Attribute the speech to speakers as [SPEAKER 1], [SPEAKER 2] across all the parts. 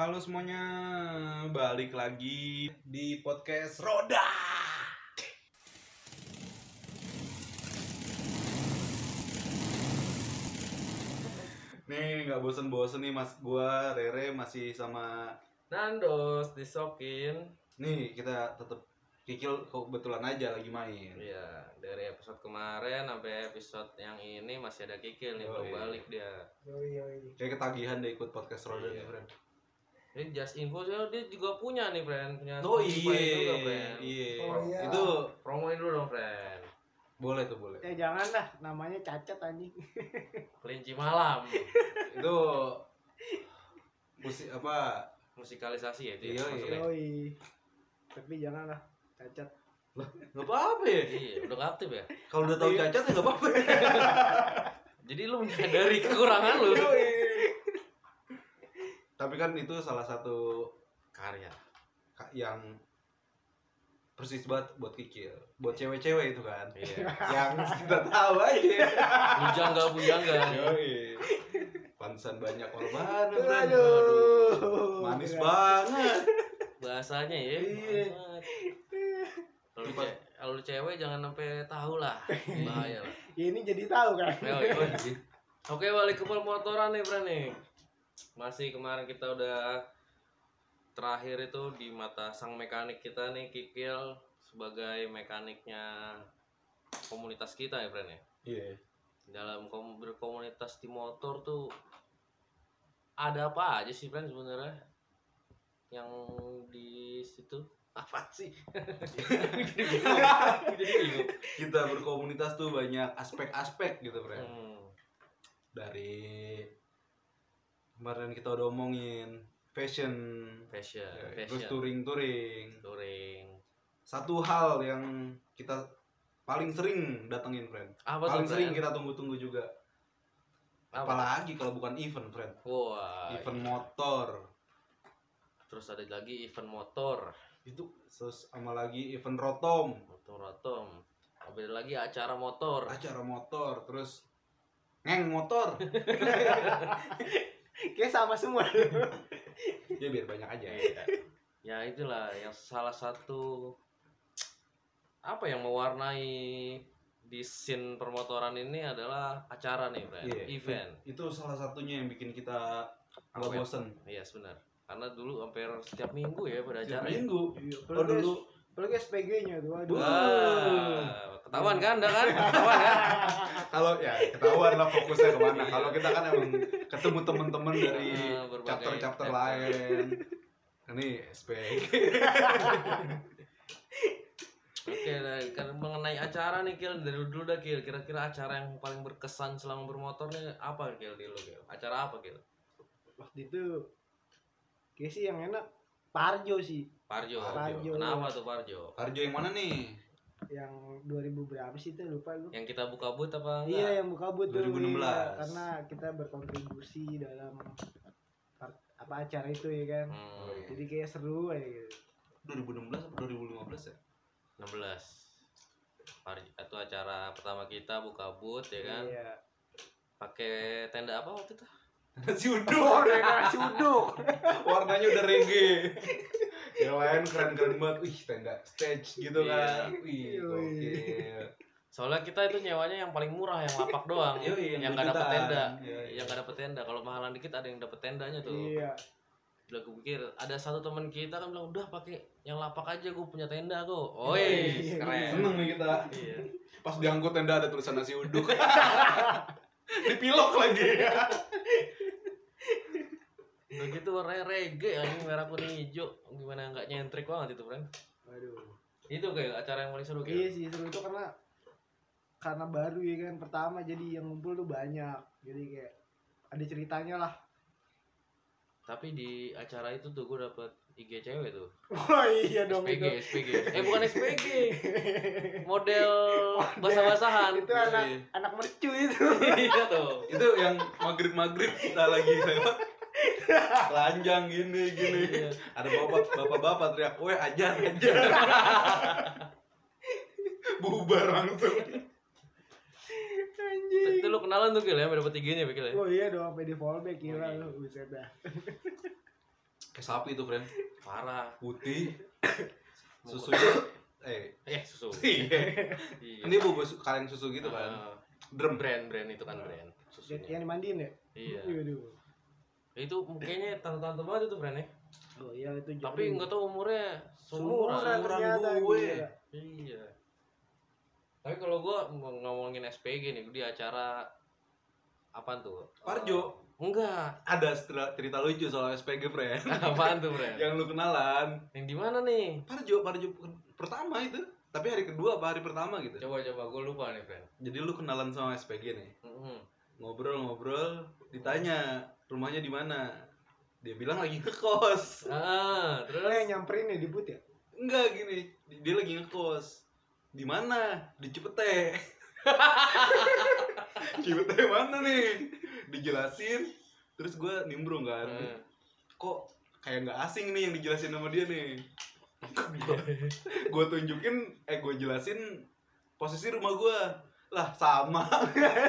[SPEAKER 1] Halo semuanya, balik lagi di podcast Roda. Nih nggak bosen-bosen nih mas gua Rere masih sama
[SPEAKER 2] Nandos disokin.
[SPEAKER 1] nih kita tetap Kikil kebetulan aja lagi main.
[SPEAKER 2] Iya, dari episode kemarin sampai episode yang ini masih ada Kikil nih, belum balik dia.
[SPEAKER 3] Yoi yoi.
[SPEAKER 1] Kayak ketagihan deh ikut podcast Roda nih,
[SPEAKER 2] Iya.
[SPEAKER 1] friend.
[SPEAKER 2] Ini just info dia, dia juga punya nih, friend. Punya
[SPEAKER 1] Oh iya,
[SPEAKER 2] juga, friend.
[SPEAKER 1] iya.
[SPEAKER 3] Oh, iya.
[SPEAKER 1] Itu
[SPEAKER 2] Promoin dulu dong, friend.
[SPEAKER 1] boleh tuh boleh.
[SPEAKER 3] Eh jangan dah, namanya cacat anjing.
[SPEAKER 2] Kelinci malam.
[SPEAKER 1] Itu musik apa
[SPEAKER 2] Musikalisasi ya itu.
[SPEAKER 1] Iya,
[SPEAKER 2] ya, masuknya.
[SPEAKER 3] Yoi. Tapi jangan lah, cacat.
[SPEAKER 1] nggak apa-apa ya
[SPEAKER 2] Iya, udah aktif ya.
[SPEAKER 1] kalau udah tahu cacat ya nggak apa-apa
[SPEAKER 2] Jadi lu menyadari kekurangan lu.
[SPEAKER 1] Tapi kan itu salah satu
[SPEAKER 2] Karya.
[SPEAKER 1] ka- yang persis banget buat kikil buat cewek-cewek itu kan
[SPEAKER 2] Iya.
[SPEAKER 1] yang kita tahu aja
[SPEAKER 2] Bujangga bujangga.
[SPEAKER 1] Yoi. pantesan banyak korban friend.
[SPEAKER 3] Aduh.
[SPEAKER 1] manis
[SPEAKER 3] Berat.
[SPEAKER 1] banget
[SPEAKER 2] Bahasanya ya.
[SPEAKER 1] Iya.
[SPEAKER 2] Kalau lu ce- kalau lu cewek jangan sampai tahu lah. Bahaya lah.
[SPEAKER 3] Ya, ini jadi tahu kan.
[SPEAKER 2] Oke balik ke pemotoran nih Bro nih Masih kemarin kita udah Terakhir itu di mata sang mekanik kita nih Kikil Sebagai mekaniknya Komunitas kita ya Bro nih
[SPEAKER 1] iya.
[SPEAKER 2] Dalam kom- berkomunitas di motor tuh Ada apa aja sih Bro sebenarnya? Yang di situ? Apa sih?
[SPEAKER 1] Kita berkomunitas tuh banyak aspek-aspek gitu friend
[SPEAKER 2] Hmm.
[SPEAKER 1] dari kemarin kita udah omongin fashion.
[SPEAKER 2] Fashion,
[SPEAKER 1] ya, terus
[SPEAKER 2] fashion,
[SPEAKER 1] touring-touring.
[SPEAKER 2] Touring.
[SPEAKER 1] satu hal yang kita paling sering datengin friend.
[SPEAKER 2] Apa
[SPEAKER 1] paling
[SPEAKER 2] tuh,
[SPEAKER 1] sering kita tunggu-tunggu juga.
[SPEAKER 2] Apa?
[SPEAKER 1] apalagi kalau bukan event friend.
[SPEAKER 2] Wah,
[SPEAKER 1] event
[SPEAKER 2] iya.
[SPEAKER 1] motor.
[SPEAKER 2] Terus ada lagi event motor,
[SPEAKER 1] itu terus sama lagi event rotom.
[SPEAKER 2] Motor rotom. Ada lagi? Acara motor.
[SPEAKER 1] acara motor terus ngeng motor
[SPEAKER 3] Kayak sama semua.
[SPEAKER 1] ya biar banyak aja
[SPEAKER 2] Iya. ya itulah yang salah satu apa yang mewarnai di scene permotoran ini adalah acara nih, Bro.
[SPEAKER 1] Iya,
[SPEAKER 2] event.
[SPEAKER 1] itu salah satunya yang bikin kita nggak
[SPEAKER 2] ya?
[SPEAKER 1] bosen
[SPEAKER 2] Iya, benar. Karena dulu hampir setiap minggu ya pada
[SPEAKER 1] Setiap
[SPEAKER 2] acara. ya.
[SPEAKER 1] minggu
[SPEAKER 3] Iya,
[SPEAKER 1] oh dulu
[SPEAKER 3] Apalagi SPG-nya tuh. Aduh.
[SPEAKER 2] Wah, ketahuan kan, dah kan? Ketahuan kan?
[SPEAKER 1] kalau ya ketahuan lah fokusnya ke mana kalau kita kan emang ketemu temen-temen dari
[SPEAKER 2] Ah, berbagai
[SPEAKER 1] chapter-chapter
[SPEAKER 2] chapter.
[SPEAKER 1] lain ini SPG
[SPEAKER 2] Oke, nah, kan mengenai acara nih Kil dari dulu dah Kil. Kira-kira acara yang paling berkesan selama bermotor nih apa Kil di lu Kil? Acara apa Kil?
[SPEAKER 3] Waktu itu kayak sih yang enak Parjo sih.
[SPEAKER 2] Parjo.
[SPEAKER 3] Parjo.
[SPEAKER 2] Kenapa tuh Parjo?
[SPEAKER 1] Harjo yang mana nih
[SPEAKER 3] Yang 2000 berapa sih itu lupa gue.
[SPEAKER 2] Yang kita buka but apa enggak?
[SPEAKER 3] Iya yang buka but tuh,
[SPEAKER 1] 2016.
[SPEAKER 3] iya. karena kita berkontribusi dalam part- apa acara itu ya kan.
[SPEAKER 2] Hmm,
[SPEAKER 1] Oh, iya.
[SPEAKER 3] Jadi kayak seru aja gitu.
[SPEAKER 1] 2016 atau 2015 ya
[SPEAKER 2] 16. Parjo itu acara pertama kita buka but ya kan.
[SPEAKER 3] Iya.
[SPEAKER 2] Pakai tenda apa waktu itu?
[SPEAKER 1] Nasi
[SPEAKER 3] Oh,
[SPEAKER 1] uduk
[SPEAKER 3] nasi uduk.
[SPEAKER 1] warnanya udah reggae yang lain keren-keren banget wih tenda stage gitu
[SPEAKER 2] Iya.
[SPEAKER 1] kan wih
[SPEAKER 3] Yoi.
[SPEAKER 1] gokil
[SPEAKER 2] Soalnya kita itu nyewanya yang paling murah yang lapak doang.
[SPEAKER 1] Yoi,
[SPEAKER 2] yang
[SPEAKER 1] yang
[SPEAKER 2] nggak dapet tenda.
[SPEAKER 1] Iya, iya.
[SPEAKER 2] Yang nggak dapet tenda. Kalau mahalan dikit ada yang dapet tendanya tuh.
[SPEAKER 3] Iya.
[SPEAKER 2] Udah gue pikir ada satu teman kita kan bilang udah pakai yang lapak aja gue punya tenda kok. Oh
[SPEAKER 3] Iya.
[SPEAKER 2] keren.
[SPEAKER 1] seneng nih kita
[SPEAKER 2] Iya.
[SPEAKER 1] pas diangkut tenda ada tulisan nasi uduk dipilok lagi
[SPEAKER 2] Udah gitu warnanya reggae anjing merah kuning hijau. Gimana nggak nyentrik banget itu, Friend.
[SPEAKER 3] Waduh.
[SPEAKER 2] Itu kayak acara yang paling seru
[SPEAKER 3] Iya
[SPEAKER 2] kayak.
[SPEAKER 3] sih seru itu karena karena baru ya kan pertama jadi yang ngumpul tuh banyak. Jadi kayak ada ceritanya lah.
[SPEAKER 2] Tapi di acara itu tuh gue dapet IG cewek tuh.
[SPEAKER 3] Wah iya dong
[SPEAKER 2] SPG,
[SPEAKER 3] itu.
[SPEAKER 2] SPG. Eh bukan SPG. Model basah-basahan.
[SPEAKER 3] itu anak
[SPEAKER 1] Iya.
[SPEAKER 3] anak mercu itu.
[SPEAKER 2] Iya tuh.
[SPEAKER 1] itu yang maghrib maghrib kita lagi lewat telanjang gini gini
[SPEAKER 2] Iya.
[SPEAKER 1] ada bapak bapak bapak teriak weh ajar ajar bubar langsung
[SPEAKER 3] Anjing.
[SPEAKER 2] Itu lu kenalan tuh Gil ya, dapet IG-nya Gil ya.
[SPEAKER 3] Oh iya dong, PD fallback gila lu, buset dah.
[SPEAKER 1] Kayak sapi tuh, friend.
[SPEAKER 2] parah
[SPEAKER 1] Putih. Susunya eh
[SPEAKER 2] eh susu
[SPEAKER 1] iya.
[SPEAKER 2] iya
[SPEAKER 1] Ini bubuk su- kaleng susu gitu kan.
[SPEAKER 2] Ah,
[SPEAKER 1] Drum.
[SPEAKER 2] brand brand itu kan brand
[SPEAKER 3] Yang,
[SPEAKER 2] susunya
[SPEAKER 3] yang dimandiin ya?
[SPEAKER 2] iya
[SPEAKER 3] Waduh.
[SPEAKER 2] Itu kayaknya tante-tante banget itu brand ya
[SPEAKER 3] Oh iya itu
[SPEAKER 2] tapi
[SPEAKER 3] jaring.
[SPEAKER 2] nggak tahu umurnya
[SPEAKER 3] Seumuran
[SPEAKER 2] seumuran
[SPEAKER 3] ternyata
[SPEAKER 1] gue.
[SPEAKER 2] iya tapi kalau gua mau ngomongin SPG nih di acara apaan tuh
[SPEAKER 1] Parjo.
[SPEAKER 2] enggak
[SPEAKER 1] Ada cerita, cerita lucu soal SPG, friend.
[SPEAKER 2] apaan tuh brand
[SPEAKER 1] Yang lu kenalan.
[SPEAKER 2] yang di mana nih
[SPEAKER 1] Parjo, Parjo pertama itu. Tapi hari kedua apa hari pertama gitu.
[SPEAKER 2] coba coba gue lupa nih friend
[SPEAKER 1] Jadi lu kenalan sama SPG nih.
[SPEAKER 2] Mhm.
[SPEAKER 1] Ngobrol-ngobrol, ditanya rumahnya di mana. Dia bilang lagi ngekos.
[SPEAKER 2] ah
[SPEAKER 3] Lo
[SPEAKER 2] terus
[SPEAKER 3] yang nyamperin ya di boot ya?
[SPEAKER 1] Enggak gini, dia lagi ngekos. Di mana? Di Cipete. Cipete mana nih? Dijelasin. Terus gue nimbrung kan.
[SPEAKER 2] Eh,
[SPEAKER 1] Kok kayak nggak asing nih yang dijelasin sama dia nih. gue tunjukin, eh gue jelasin posisi rumah gue. Lah sama.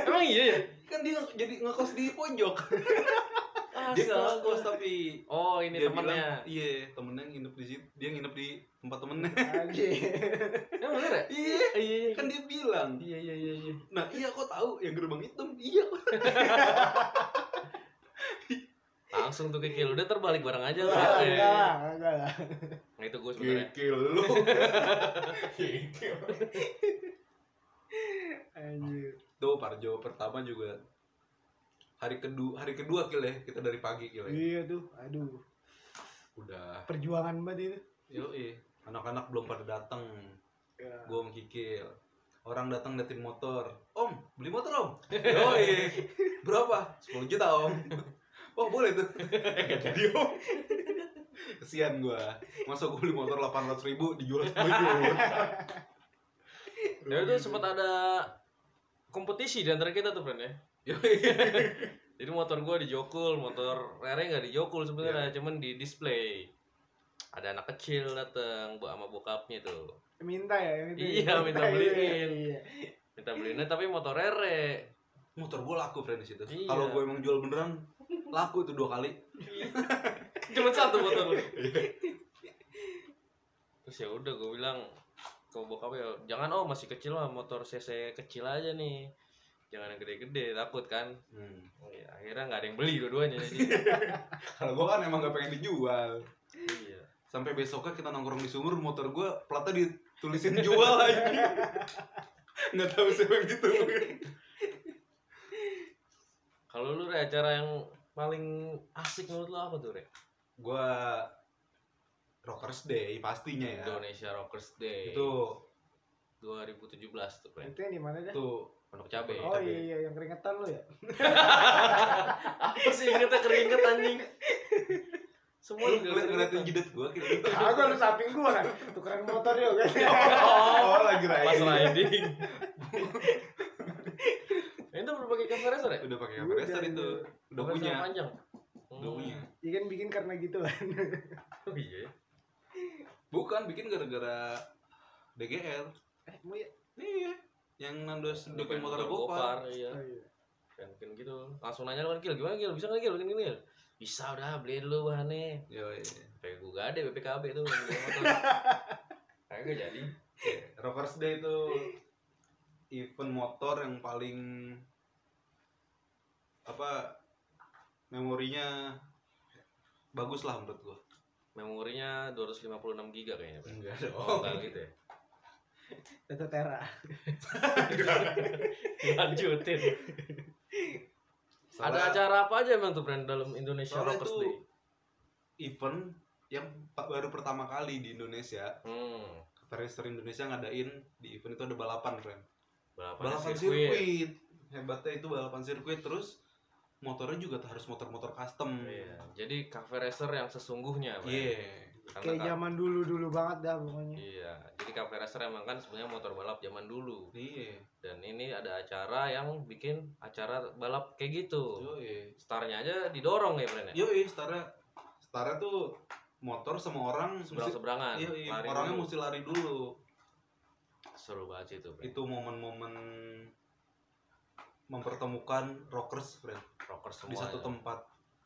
[SPEAKER 2] emang iya ya?
[SPEAKER 1] Kan dia jadi ngekos di pojok. dia nggak ngekos tapi
[SPEAKER 2] oh ini
[SPEAKER 1] dia
[SPEAKER 2] temennya.
[SPEAKER 1] bilang, iya temennya nginep di situ dia nginep di tempat temennya.
[SPEAKER 2] Emang bener ya?
[SPEAKER 1] Iya.
[SPEAKER 2] Iya iya
[SPEAKER 1] kan dia bilang.
[SPEAKER 2] Iya iya iya iya.
[SPEAKER 1] Nah iya kok tahu? Yang gerbang hitam. Iya. Kok
[SPEAKER 2] langsung tuh kikil. Udah terbalik bareng aja lah.
[SPEAKER 3] Enggak lah, enggak lah.
[SPEAKER 2] nah itu gue sebenarnya.
[SPEAKER 1] Kikil lu. Kikil
[SPEAKER 3] Anjir.
[SPEAKER 1] tuh Parjo pertama juga. Hari kedua hari kedua kil ya kita dari pagi kil ya.
[SPEAKER 3] Iya tuh, aduh.
[SPEAKER 1] udah.
[SPEAKER 3] Perjuangan banget itu.
[SPEAKER 1] yo anak-anak belum pada datang
[SPEAKER 3] Ya.
[SPEAKER 1] gue mau kikil orang datang datin motor. Om beli motor om. Yoi. berapa? 10 juta om. Oh boleh tuh. Gak jadi om. Kesian gue masa gue beli motor 800 ribu dijual 10 juta
[SPEAKER 2] ya itu sempat ada kompetisi di antara kita tuh friend ya. Jadi motor gue dijokul motor Rere nggak dijokul sebenarnya cuman di display. Ada anak kecil dateng bawa sama bokapnya tuh.
[SPEAKER 3] Minta ya yang itu.
[SPEAKER 2] Iya, minta beliin.
[SPEAKER 3] Iya.
[SPEAKER 2] minta beliinnya tapi motor Rere.
[SPEAKER 1] Motor gue laku friend di situ.
[SPEAKER 2] Iya.
[SPEAKER 1] kalau gue emang jual beneran laku itu dua kali.
[SPEAKER 2] Cuma satu motor. Lu terus ya udah gue bilang ke bokapnya jangan oh masih kecil lah motor cc kecil aja nih. Jangan yang gede-gede takut kan?
[SPEAKER 1] Hmm.
[SPEAKER 2] ya, akhirnya nggak ada yang beli dua-duanya jadi
[SPEAKER 1] kalau gue kan emang gak pengen dijual.
[SPEAKER 2] Iya.
[SPEAKER 1] Sampai besoknya kita nongkrong di sumur motor gue platnya ditulisin jual lagi nggak tahu siapa yang gitu.
[SPEAKER 2] Kalau lu Re, acara yang paling asik menurut lu apa tuh Re?
[SPEAKER 1] gue Rockers Day pastinya ya
[SPEAKER 2] Indonesia Rockers Day
[SPEAKER 1] itu
[SPEAKER 2] 2017 tuh Re.
[SPEAKER 3] Itu yang di mana dah?
[SPEAKER 1] itu
[SPEAKER 2] Pondok Cabe
[SPEAKER 3] Oh iya iya yang keringetan lu ya.
[SPEAKER 2] apa sih ingetnya keringet anjing semua
[SPEAKER 1] lu ngeliat ngeliatin
[SPEAKER 2] keringetan.
[SPEAKER 1] jidat gue kira
[SPEAKER 3] Aku lu samping gua kan. Tukeran motor yuk kan.
[SPEAKER 1] oh lagi
[SPEAKER 2] pas
[SPEAKER 1] riding
[SPEAKER 2] riding itu belum pakai kamera sore
[SPEAKER 1] udah pakai
[SPEAKER 3] Udah,
[SPEAKER 1] kamera itu
[SPEAKER 3] udah.
[SPEAKER 1] udah punya
[SPEAKER 2] panjang
[SPEAKER 1] udah punya
[SPEAKER 3] Iya kan bikin karena gitu kan.
[SPEAKER 2] oh iya ya.
[SPEAKER 1] Bukan bikin gara-gara DGR
[SPEAKER 3] Eh, mau ya?
[SPEAKER 1] iya yang depan
[SPEAKER 2] pengen
[SPEAKER 1] motor Gopar.
[SPEAKER 2] Iya.
[SPEAKER 3] Oh iya.
[SPEAKER 2] kan gitu. Langsung nanya lu kan Gil gimana Gil? Bisa nggak Gil? Bikin gini Gil? Bisa udah beli dulu bahannya.
[SPEAKER 1] Yoi.
[SPEAKER 2] kayak gue gak ada BPKB tuh kayak gak jadi.
[SPEAKER 1] Iya, Rockers Day itu event motor yang paling apa memorinya bagus lah menurut gua.
[SPEAKER 2] Memorinya 256 giga kayaknya.
[SPEAKER 1] Enggak
[SPEAKER 2] oh enggak gitu ya
[SPEAKER 3] Satu tera.
[SPEAKER 2] lanjutin ada acara apa aja emang tuh brand dalam Indonesia
[SPEAKER 1] Soalnya
[SPEAKER 2] Rockers
[SPEAKER 1] itu-
[SPEAKER 2] Day
[SPEAKER 1] event yang baru pertama kali di Indonesia.
[SPEAKER 2] hmm
[SPEAKER 1] Racer Indonesia ngadain di event itu ada balapan, friend.
[SPEAKER 2] balapan,
[SPEAKER 1] Balapan
[SPEAKER 2] sirkuit.
[SPEAKER 1] sirkuit. Hebatnya itu balapan sirkuit terus motornya juga harus motor-motor custom.
[SPEAKER 2] Iya, jadi cafe racer yang sesungguhnya, Bang.
[SPEAKER 1] Iya.
[SPEAKER 2] Karena
[SPEAKER 3] Kayak
[SPEAKER 2] ka-
[SPEAKER 3] zaman dulu-dulu banget dah pokoknya.
[SPEAKER 2] Iya, jadi cafe racer emang kan sebenarnya motor balap zaman dulu.
[SPEAKER 1] Iya.
[SPEAKER 2] Dan ini ada acara yang bikin acara balap kayak gitu.
[SPEAKER 1] Yoi.
[SPEAKER 2] Starnya aja didorong ya, Bren ya?
[SPEAKER 1] Yoi, setara setara tuh motor sama orang
[SPEAKER 2] Seberang-seberangan.
[SPEAKER 1] Iya, iya.
[SPEAKER 2] lari
[SPEAKER 1] orangnya
[SPEAKER 2] dulu.
[SPEAKER 1] mesti lari dulu.
[SPEAKER 2] seru banget sih itu, Bren.
[SPEAKER 1] Itu momen-momen mempertemukan rockers, friend,
[SPEAKER 2] Rockers
[SPEAKER 1] di
[SPEAKER 2] semua.
[SPEAKER 1] satu
[SPEAKER 2] ya.
[SPEAKER 1] tempat.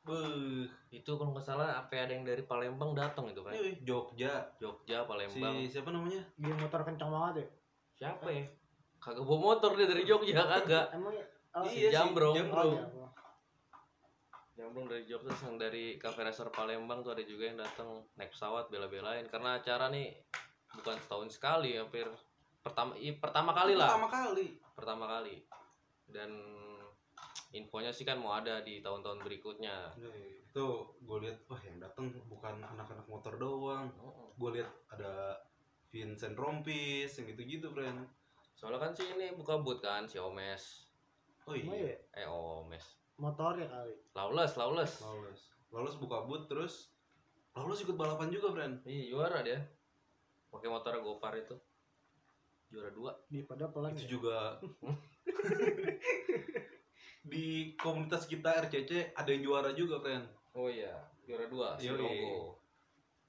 [SPEAKER 1] Beuh.
[SPEAKER 2] Itu kalau nggak salah sampai ada yang dari Palembang datang itu kan.
[SPEAKER 1] Jogja.
[SPEAKER 2] Jogja,
[SPEAKER 1] Si
[SPEAKER 2] Palembang.
[SPEAKER 1] siapa namanya?
[SPEAKER 3] Dia motor kencang banget ya.
[SPEAKER 2] Siapa ya? Kagak bawa motor dia dari Jogja kagak.
[SPEAKER 3] Emang ya? Oh,
[SPEAKER 1] Iya, si
[SPEAKER 2] Jambrong.
[SPEAKER 1] Jambrong.
[SPEAKER 3] Oh, iya.
[SPEAKER 2] Dari Jogja yang dari Cafe Racer Palembang tuh ada juga yang datang naik pesawat bela-belain karena acara nih bukan setahun sekali hampir pertama i- pertama kali lah
[SPEAKER 1] Pertama kali.
[SPEAKER 2] pertama kali dan infonya sih kan mau ada di tahun-tahun berikutnya
[SPEAKER 1] Nih, itu gue lihat wah yang datang bukan anak-anak motor doang. Gue lihat ada Vincent Rompis yang gitu-gitu, friend.
[SPEAKER 2] soalnya kan sih ini buka boot kan si Omes
[SPEAKER 1] Oh iya.
[SPEAKER 3] ya?
[SPEAKER 2] eh Omes
[SPEAKER 3] Motor ya kali.
[SPEAKER 2] Lawless Lawless
[SPEAKER 1] Lawless. Lawless buka boot terus Lawless ikut balapan juga, friend.
[SPEAKER 2] iya juara dia pakai motor Gopar itu juara dua
[SPEAKER 3] Di pada pelan ya.
[SPEAKER 1] Itu juga di komunitas kita RCC ada yang juara juga, friend.
[SPEAKER 2] oh iya juara dua si
[SPEAKER 1] Yoi.
[SPEAKER 2] Rogo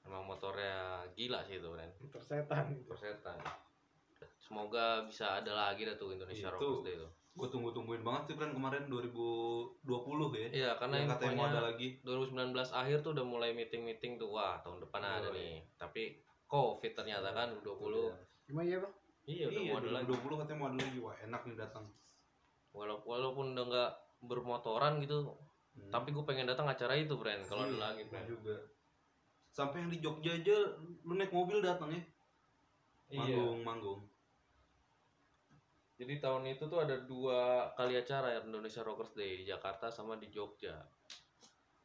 [SPEAKER 2] emang motornya gila sih itu kan
[SPEAKER 3] Persetan.
[SPEAKER 2] persetan semoga bisa ada lagi dah tuh Indonesia
[SPEAKER 1] Itu.
[SPEAKER 2] Rockers Day itu
[SPEAKER 1] Gue tunggu-tungguin banget sih, friend, kemarin 2020 ya.
[SPEAKER 2] iya karena
[SPEAKER 1] yang katanya mau ada lagi.
[SPEAKER 2] 2019 akhir tuh udah mulai meeting-meeting tuh wah tahun depan ada
[SPEAKER 1] Yoi.
[SPEAKER 2] nih tapi covid ternyata kan 20
[SPEAKER 3] Gimana ya, Bang?
[SPEAKER 2] iya udah
[SPEAKER 1] Iya,
[SPEAKER 2] mau ada lagi
[SPEAKER 1] 2020 katanya mau ada lagi. Wah, enak nih datang.
[SPEAKER 2] Walaupun walaupun udah nggak bermotoran gitu
[SPEAKER 1] Hmm.
[SPEAKER 2] tapi gue pengen datang acara itu friend kalau ada
[SPEAKER 1] Iya,
[SPEAKER 2] lagi friend
[SPEAKER 1] juga. Sampai yang di Jogja aja lu naik mobil datang ya.
[SPEAKER 2] iya
[SPEAKER 1] Manggung, manggung.
[SPEAKER 2] jadi tahun itu tuh ada dua kali acara ya Indonesia Rockers Day di Jakarta sama di Jogja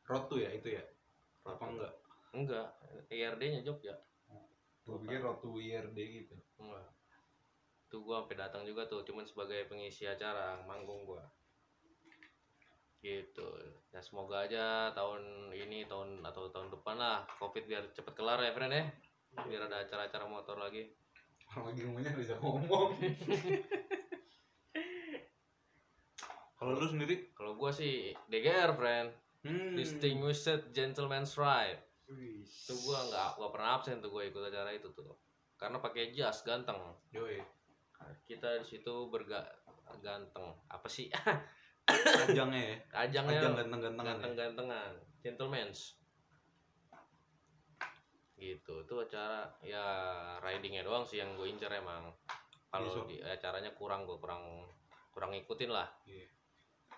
[SPEAKER 1] Road tuh ya itu ya. Apa enggak?
[SPEAKER 2] enggak ERD nya Jogja
[SPEAKER 1] Gue pikir Road to IRD gitu.
[SPEAKER 2] enggak tuh gua sampai datang juga tuh cuman sebagai pengisi acara manggung gua. Gitu. Ya semoga aja tahun ini tahun atau tahun depan lah covid biar cepet kelar ya friend ya? Biar ada acara-acara motor lagi.
[SPEAKER 1] Orang lagi ngomongnya bisa ngomong. Kalau lu sendiri?
[SPEAKER 2] kalau gua sih DGR friend
[SPEAKER 1] Hmm.
[SPEAKER 2] Distinguished Gentleman's Ride. Itu gua nggak gua pernah absen tuh gua ikut acara itu tuh. Karena pakai jas ganteng.
[SPEAKER 1] Yoi.
[SPEAKER 2] Kita di situ berga ganteng apa sih
[SPEAKER 1] Ajangnya ya.
[SPEAKER 2] ajangnya
[SPEAKER 1] Ajang ganteng-gantengan ya.
[SPEAKER 2] ganteng-gantengan gentlemen's gitu itu acara ya ridingnya doang sih yang gue incer emang kalau
[SPEAKER 1] Iya, so.
[SPEAKER 2] di acaranya kurang gue kurang kurang ngikutin lah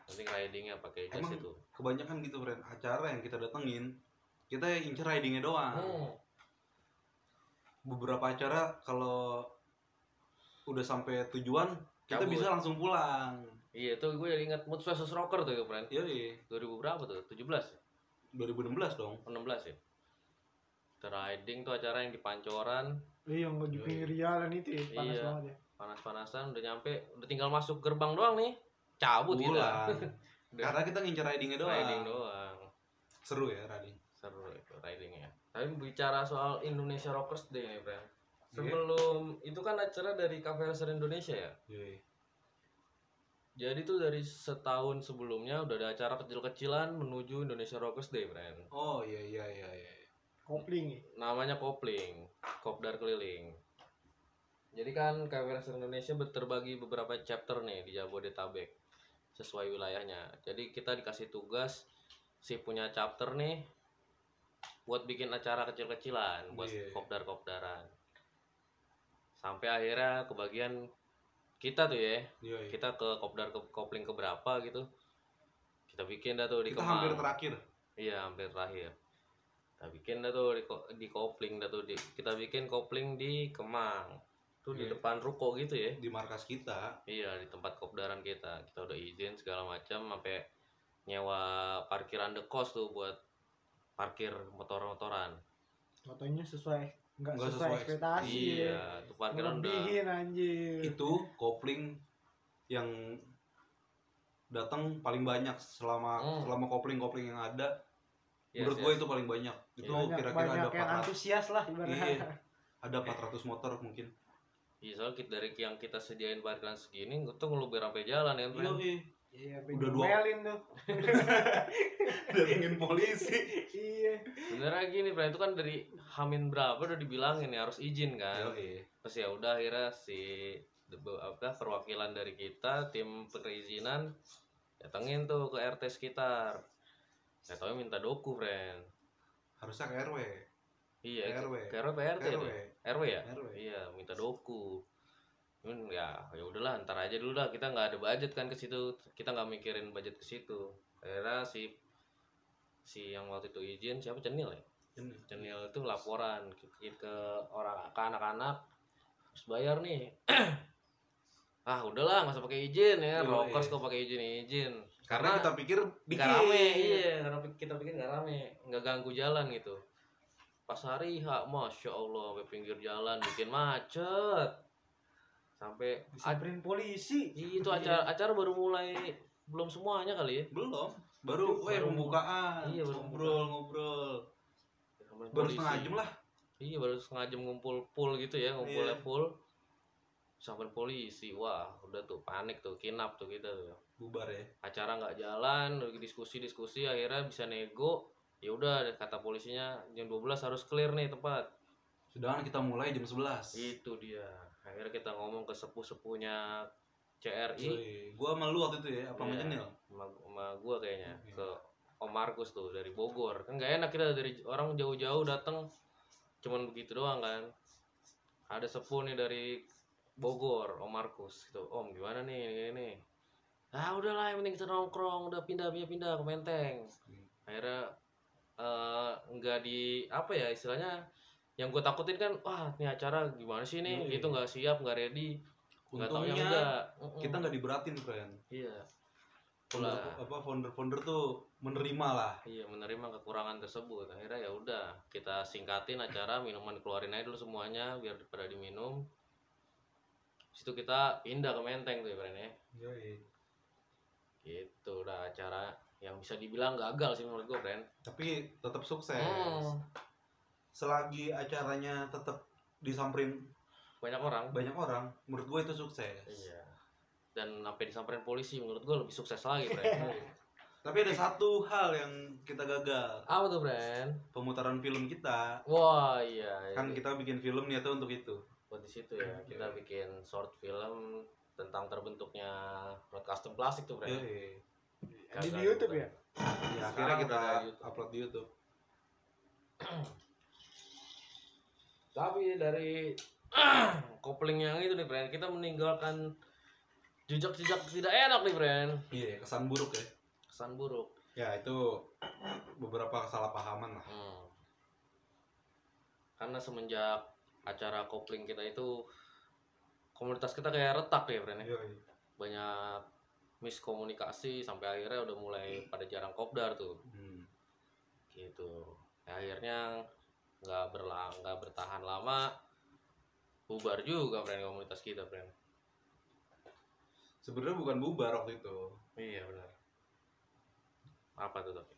[SPEAKER 2] penting ridingnya pakai jas
[SPEAKER 1] Emang-
[SPEAKER 2] itu
[SPEAKER 1] Kebanyakan gitu, friend. Acara yang kita datengin, kita incer ridingnya doang.
[SPEAKER 2] Hmm.
[SPEAKER 1] Beberapa acara kalau udah sampai tujuan, kita
[SPEAKER 2] Cabut.
[SPEAKER 1] bisa langsung pulang.
[SPEAKER 2] iya itu gue jadi ingat mood versus rocker tuh itu friend
[SPEAKER 1] Yoi.
[SPEAKER 2] 2000 berapa tuh 17 ya?
[SPEAKER 1] 2016 dong.
[SPEAKER 2] 16 ya Itu riding tuh acara yang di Pancoran
[SPEAKER 3] Iya, yang di pinggir jalan itu ya, panas
[SPEAKER 2] Iya.
[SPEAKER 3] banget ya.
[SPEAKER 2] panas-panasan udah nyampe udah tinggal masuk gerbang doang nih cabut
[SPEAKER 1] Pulang.
[SPEAKER 2] Udah.
[SPEAKER 1] Karena kita ngincer ridingnya doang.
[SPEAKER 2] riding doang
[SPEAKER 1] Seru ya riding.
[SPEAKER 2] seru itu ridingnya tapi bicara soal Indonesia Rockers Day nih friend
[SPEAKER 1] Iya.
[SPEAKER 2] sebelum itu kan acara dari Cafe Racer Indonesia ya
[SPEAKER 1] Yoi.
[SPEAKER 2] jadi tuh dari setahun sebelumnya udah ada acara kecil-kecilan menuju Indonesia Rockers Day friend
[SPEAKER 1] Oh iya iya iya iya.
[SPEAKER 3] Kopling ya.
[SPEAKER 2] namanya kopling kopdar keliling jadi kan Cafe Racer Indonesia terbagi beberapa chapter nih di Jabodetabek sesuai wilayahnya jadi kita dikasih tugas si punya chapter nih buat bikin acara kecil-kecilan buat
[SPEAKER 1] Iya.
[SPEAKER 2] kopdar-kopdaran sampai akhirnya kebagian kita tuh ya
[SPEAKER 1] Yoi.
[SPEAKER 2] kita ke kopdar ke kopling keberapa gitu kita bikin dah tuh di
[SPEAKER 1] Kita
[SPEAKER 2] Kemang.
[SPEAKER 1] hampir terakhir.
[SPEAKER 2] Iya hampir terakhir. Kita bikin dah tuh di, ko- di kopling dah tuh di, kita bikin kopling di Kemang. Tuh di
[SPEAKER 1] Iya.
[SPEAKER 2] depan ruko gitu ya.
[SPEAKER 1] di markas kita.
[SPEAKER 2] Iya di tempat kopdaran kita. Kita udah izin segala macam sampai nyewa parkiran the cost tuh buat parkir motor-motoran.
[SPEAKER 3] Fotonya sesuai
[SPEAKER 1] Nggak
[SPEAKER 3] sesuai,
[SPEAKER 1] sesuai
[SPEAKER 3] ekspektasi ya.
[SPEAKER 2] iya, tuh parkiran udah
[SPEAKER 3] anjir.
[SPEAKER 1] Itu kopling yang datang paling banyak selama
[SPEAKER 2] Hmm.
[SPEAKER 1] selama kopling-kopling yang ada.
[SPEAKER 2] Yes,
[SPEAKER 1] menurut gue
[SPEAKER 2] yes.
[SPEAKER 1] itu paling banyak. Itu
[SPEAKER 3] banyak,
[SPEAKER 1] kira-kira
[SPEAKER 3] banyak
[SPEAKER 1] ada
[SPEAKER 3] yang
[SPEAKER 1] 400
[SPEAKER 3] antusias lah ibaratnya.
[SPEAKER 1] Iya. ada 400 motor mungkin.
[SPEAKER 2] Iya, soalnya kita- dari yang kita sediain parkiran segini, tuh ngeluber sampai jalan ya, Bro.
[SPEAKER 1] Iya,
[SPEAKER 3] Iya,
[SPEAKER 1] Udah
[SPEAKER 3] udah
[SPEAKER 1] dua-
[SPEAKER 3] dua tuh.
[SPEAKER 1] datengin polisi.
[SPEAKER 3] iya.
[SPEAKER 2] Sebenarnya gini, Bro, itu kan dari Hamin berapa udah dibilangin ya harus izin kan.
[SPEAKER 1] Yoi.
[SPEAKER 2] terus ya udah akhirnya si apa perwakilan dari kita tim perizinan datengin tuh ke RT sekitar nggak tahu minta doku friend
[SPEAKER 1] harusnya ke RW
[SPEAKER 2] iya
[SPEAKER 1] Ke RW.
[SPEAKER 2] ke RW PRT
[SPEAKER 1] RW
[SPEAKER 2] RW ya
[SPEAKER 1] RW
[SPEAKER 2] iya minta doku cuman ya ya udahlah ntar aja dulu dah. Kita nggak ada budget kan ke situ. Kita nggak mikirin budget ke situ. Akhirnya si si yang waktu itu izin siapa? Cenil ya?
[SPEAKER 1] Ini.
[SPEAKER 2] cenil itu laporan ke, ke orang ke anak-anak. Harus bayar nih. Ah udahlah nggak usah pakai izin ya.
[SPEAKER 1] Yoi.
[SPEAKER 2] rockers kok pakai izin izin.
[SPEAKER 1] Karena kita pikir dikit
[SPEAKER 2] rame iya. Karena kita pikir nggak rame. Nggak ganggu jalan gitu. Pas hari H masya Allah sampai pinggir jalan bikin macet sampai
[SPEAKER 3] disamperin polisi.
[SPEAKER 2] Itu acara acara baru mulai belum semuanya kali ya?
[SPEAKER 1] Belum. Baru eh pembukaan.
[SPEAKER 2] Iya, baru
[SPEAKER 1] ngobrol ngobrol.
[SPEAKER 2] Sampai
[SPEAKER 1] baru
[SPEAKER 2] polisi.
[SPEAKER 1] setengah jam lah.
[SPEAKER 2] Iya baru setengah jam ngumpul full gitu ya ngumpulnya
[SPEAKER 1] Iya.
[SPEAKER 2] full. Sampai polisi wah udah tuh panik tuh kinap tuh kita tuh
[SPEAKER 1] bubar ya.
[SPEAKER 2] Acara nggak jalan lagi diskusi diskusi akhirnya bisa nego. Ya udah kata polisinya jam 12 harus clear nih tempat.
[SPEAKER 1] Sedangkan kita mulai jam 11
[SPEAKER 2] itu dia akhirnya kita ngomong ke sepuh sepuhnya CRI
[SPEAKER 1] Yoi. gua sama lu waktu itu ya apa sama
[SPEAKER 2] Iya. Sama, sama gua kayaknya
[SPEAKER 1] Iya.
[SPEAKER 2] ke Om Markus tuh dari Bogor kan nggak enak kita dari orang jauh-jauh datang cuman begitu doang kan ada sepuh nih dari Bogor Om Markus gitu Om gimana nih ini ini ah udahlah yang penting kita nongkrong udah pindah pindah pindah ke Menteng akhirnya eh, nggak di apa ya istilahnya yang gue takutin kan wah ini acara gimana sih nih?
[SPEAKER 1] Iya.
[SPEAKER 2] itu nggak siap nggak ready. Nggak enggak. Mm-mm.
[SPEAKER 1] kita nggak diberatin friend.
[SPEAKER 2] Iya.
[SPEAKER 1] Founder, apa founder founder tuh menerima lah.
[SPEAKER 2] Iya menerima kekurangan tersebut. Akhirnya ya udah kita singkatin acara minuman keluarin aja dulu semuanya biar pada diminum. Situ kita pindah ke Menteng tuh ya Bren ya. Gitu udah acara yang bisa dibilang gagal sih menurut gue Bren
[SPEAKER 1] tapi tetap sukses.
[SPEAKER 2] Hmm,
[SPEAKER 1] selagi acaranya tetap disamperin
[SPEAKER 2] banyak orang.
[SPEAKER 1] banyak orang menurut gue itu sukses.
[SPEAKER 2] Iya. Dan sampai disamperin polisi menurut gue lebih sukses lagi Bren
[SPEAKER 1] tapi ada satu hal yang kita gagal.
[SPEAKER 2] Apa tuh Bren
[SPEAKER 1] pemutaran film kita.
[SPEAKER 2] Wah iya, iya.
[SPEAKER 1] kan kita bikin film niatnya untuk itu.
[SPEAKER 2] Buat di situ ya. Kita
[SPEAKER 1] Iya.
[SPEAKER 2] bikin short film tentang terbentuknya road custom plastik tuh Bren
[SPEAKER 1] Yoi.
[SPEAKER 3] di, di YouTube ya?
[SPEAKER 1] Ya, akhirnya kita upload di YouTube
[SPEAKER 2] Tapi dari kopling yang itu nih, Bren, kita meninggalkan jejak-jejak tidak enak nih, Bren.
[SPEAKER 1] iya kesan buruk ya
[SPEAKER 2] Kesan buruk.
[SPEAKER 1] ya itu beberapa kesalahpahaman lah
[SPEAKER 2] Hmm. Karena semenjak acara kopling kita itu komunitas kita kayak retak ya, Bren. ya.
[SPEAKER 1] Yoi.
[SPEAKER 2] Banyak miskomunikasi sampai akhirnya udah mulai pada jarang kopdar tuh.
[SPEAKER 1] Hmm.
[SPEAKER 2] Gitu. Ya, akhirnya nggak berlang nggak bertahan lama bubar juga Bren komunitas kita, Bren.
[SPEAKER 1] sebenarnya bukan bubar waktu itu
[SPEAKER 2] Iya benar. Apa tuh tapi?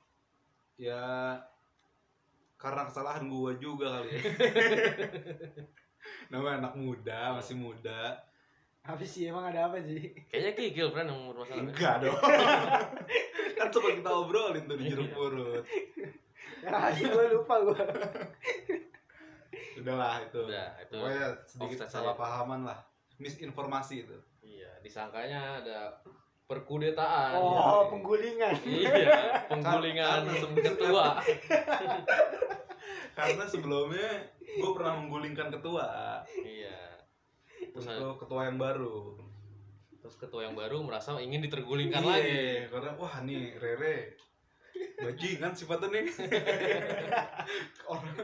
[SPEAKER 1] ya karena kesalahan gua juga kali ya namanya anak muda masih muda
[SPEAKER 3] apa sih emang ada apa sih
[SPEAKER 2] Kayaknya kikil friend yang bermasalah.
[SPEAKER 1] enggak dong kan sempat kita obrolin tuh di jeruk purut
[SPEAKER 3] ya sih gue lupa gue
[SPEAKER 1] udahlah itu.
[SPEAKER 2] Udah, itu
[SPEAKER 1] pokoknya sedikit
[SPEAKER 2] offset
[SPEAKER 1] salah pahaman lah. Misinformasi itu.
[SPEAKER 2] Iya, disangkanya ada perkudetaan.
[SPEAKER 3] oh penggulingan.
[SPEAKER 2] Iya, penggulingan
[SPEAKER 1] Karena-
[SPEAKER 2] ketua.
[SPEAKER 1] karena sebelumnya gue pernah menggulingkan ketua.
[SPEAKER 2] Iya. Terus,
[SPEAKER 1] untuk ketua yang baru.
[SPEAKER 2] Terus ketua yang baru merasa ingin ditergulingkan
[SPEAKER 1] Iya,
[SPEAKER 2] lagi.
[SPEAKER 1] karena wah nih Rere bajingan sifatnya nih orang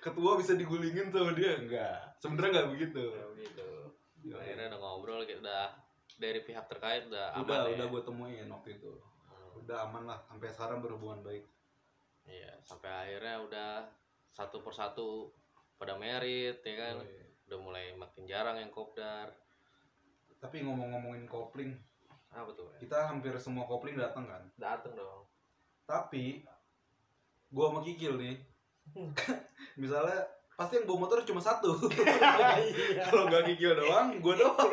[SPEAKER 1] ketua bisa digulingin sama dia enggak sebenarnya enggak begitu
[SPEAKER 2] Ya, Begitu. Akhirnya udah ngobrol, kita udah dari pihak terkait udah aman
[SPEAKER 1] udah
[SPEAKER 2] ya.
[SPEAKER 1] udah gue temuin waktu itu
[SPEAKER 2] Hmm,
[SPEAKER 1] udah aman lah sampai sekarang berhubungan baik
[SPEAKER 2] Iya, sampai akhirnya udah satu persatu pada merit ya kan.
[SPEAKER 1] Oh, iya.
[SPEAKER 2] Udah mulai makin jarang yang kopdar.
[SPEAKER 1] tapi ngomong-ngomongin kopling
[SPEAKER 2] Apa tuh?
[SPEAKER 1] kita hampir semua kopling datang kan
[SPEAKER 2] Dateng dong.
[SPEAKER 1] Tapi gue sama Kikil nih. Misalnya pasti yang bawa motor cuma satu.
[SPEAKER 3] Iya.
[SPEAKER 1] Kalau nggak Kikil doang gue doang.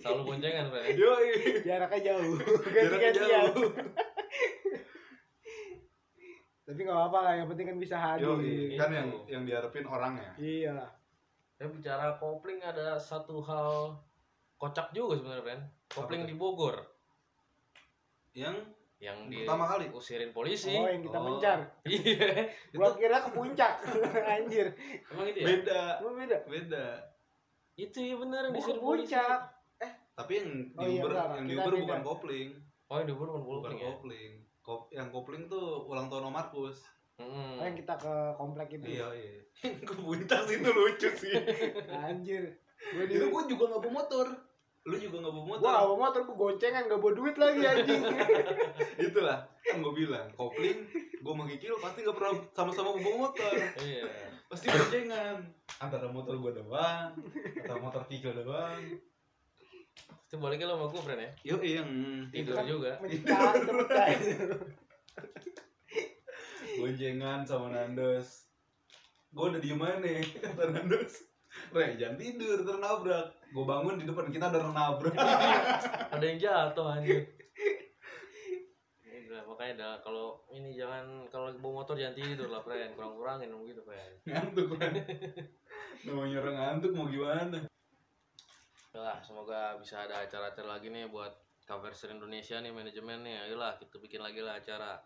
[SPEAKER 2] Selalu boncengan, Pak.
[SPEAKER 1] yoi.
[SPEAKER 3] Jaraknya jauh.
[SPEAKER 1] Jaraknya jauh.
[SPEAKER 3] Tapi nggak apa-apa lah yang penting kan bisa hadir.
[SPEAKER 1] Yoi kan yang yang diharapin orangnya
[SPEAKER 3] iya.
[SPEAKER 2] Ya bicara kopling ada satu hal kocak juga sebenarnya, Ren. Kopling di Bogor.
[SPEAKER 1] yang
[SPEAKER 2] yang di
[SPEAKER 1] Pertama kali.
[SPEAKER 2] usirin polisi
[SPEAKER 3] Oh yang kita
[SPEAKER 1] Oh.
[SPEAKER 3] mencar.
[SPEAKER 2] iya
[SPEAKER 3] Gua kira ke puncak. Anjir.
[SPEAKER 2] emang itu ya
[SPEAKER 1] Beda,
[SPEAKER 3] beda.
[SPEAKER 1] beda.
[SPEAKER 2] itu ya bener
[SPEAKER 3] ke
[SPEAKER 2] disuruh polisi
[SPEAKER 3] puncak.
[SPEAKER 1] Tapi yang di
[SPEAKER 3] Oh iya,
[SPEAKER 1] Uber,
[SPEAKER 3] enggak,
[SPEAKER 1] yang di Uber
[SPEAKER 3] beda.
[SPEAKER 1] bukan kopling.
[SPEAKER 2] oh yang di Uber bukan
[SPEAKER 1] Bukan
[SPEAKER 2] kopling ya
[SPEAKER 1] kopling. Kop, yang kopling tuh ulang tahun Om Markus.
[SPEAKER 2] Mm-mm.
[SPEAKER 3] Oh yang kita ke komplek itu.
[SPEAKER 1] Iya, iya. Ke puncak sih itu lucu sih.
[SPEAKER 3] Anjir. Gua di
[SPEAKER 1] itu gua juga nggak bawa motor. Lu juga nggak bawa motor.
[SPEAKER 3] Gua bawa motor gua goncengan gak bawa duit lagi anjing.
[SPEAKER 1] Itulah kan gue bilang kopling gue sama Kikil pasti nggak pernah sama-sama bawa motor.
[SPEAKER 2] Iya.
[SPEAKER 1] Pasti boncengan antara motor gue doang atau motor Kikil doang.
[SPEAKER 2] Itu baliknya lo sama gue friend ya?
[SPEAKER 1] Yuk yang
[SPEAKER 2] tidur.
[SPEAKER 3] kan
[SPEAKER 2] juga
[SPEAKER 1] boncengan sama Nandos. Gue udah diem aja nih kata Nandos Re, jangan tidur, ternabrak Gue bangun di depan, kita ada nabrak
[SPEAKER 2] ada yang jatuh anjir Udah, makanya dah kalau ini jangan kalau lagi bawa motor jangan tidur lah friend kurang kurangin dong gitu friend
[SPEAKER 1] Ngantuk kan Namanya orang ngantuk mau gimana
[SPEAKER 2] Lah, semoga bisa ada acara-acara lagi nih buat cover Indonesia nih manajemen nih. Ayolah kita bikin lagi lah acara.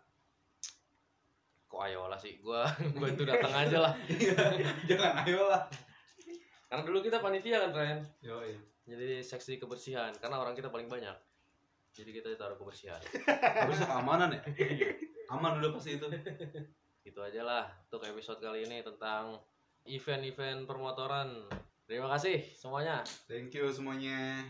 [SPEAKER 2] Kok ayolah sih? Gua gua itu datang aja lah.
[SPEAKER 1] Iya, Jangan ayo lah
[SPEAKER 2] Karena dulu kita panitia kan, Ren.
[SPEAKER 1] Yoi.
[SPEAKER 2] Jadi seksi kebersihan karena orang kita paling banyak. Jadi kita taruh kebersihan.
[SPEAKER 1] Harusnya keamanan ya Aman udah pasti itu
[SPEAKER 2] Gitu aja lah untuk episode kali ini tentang event-event permotoran. Terima kasih semuanya.
[SPEAKER 1] Thank you semuanya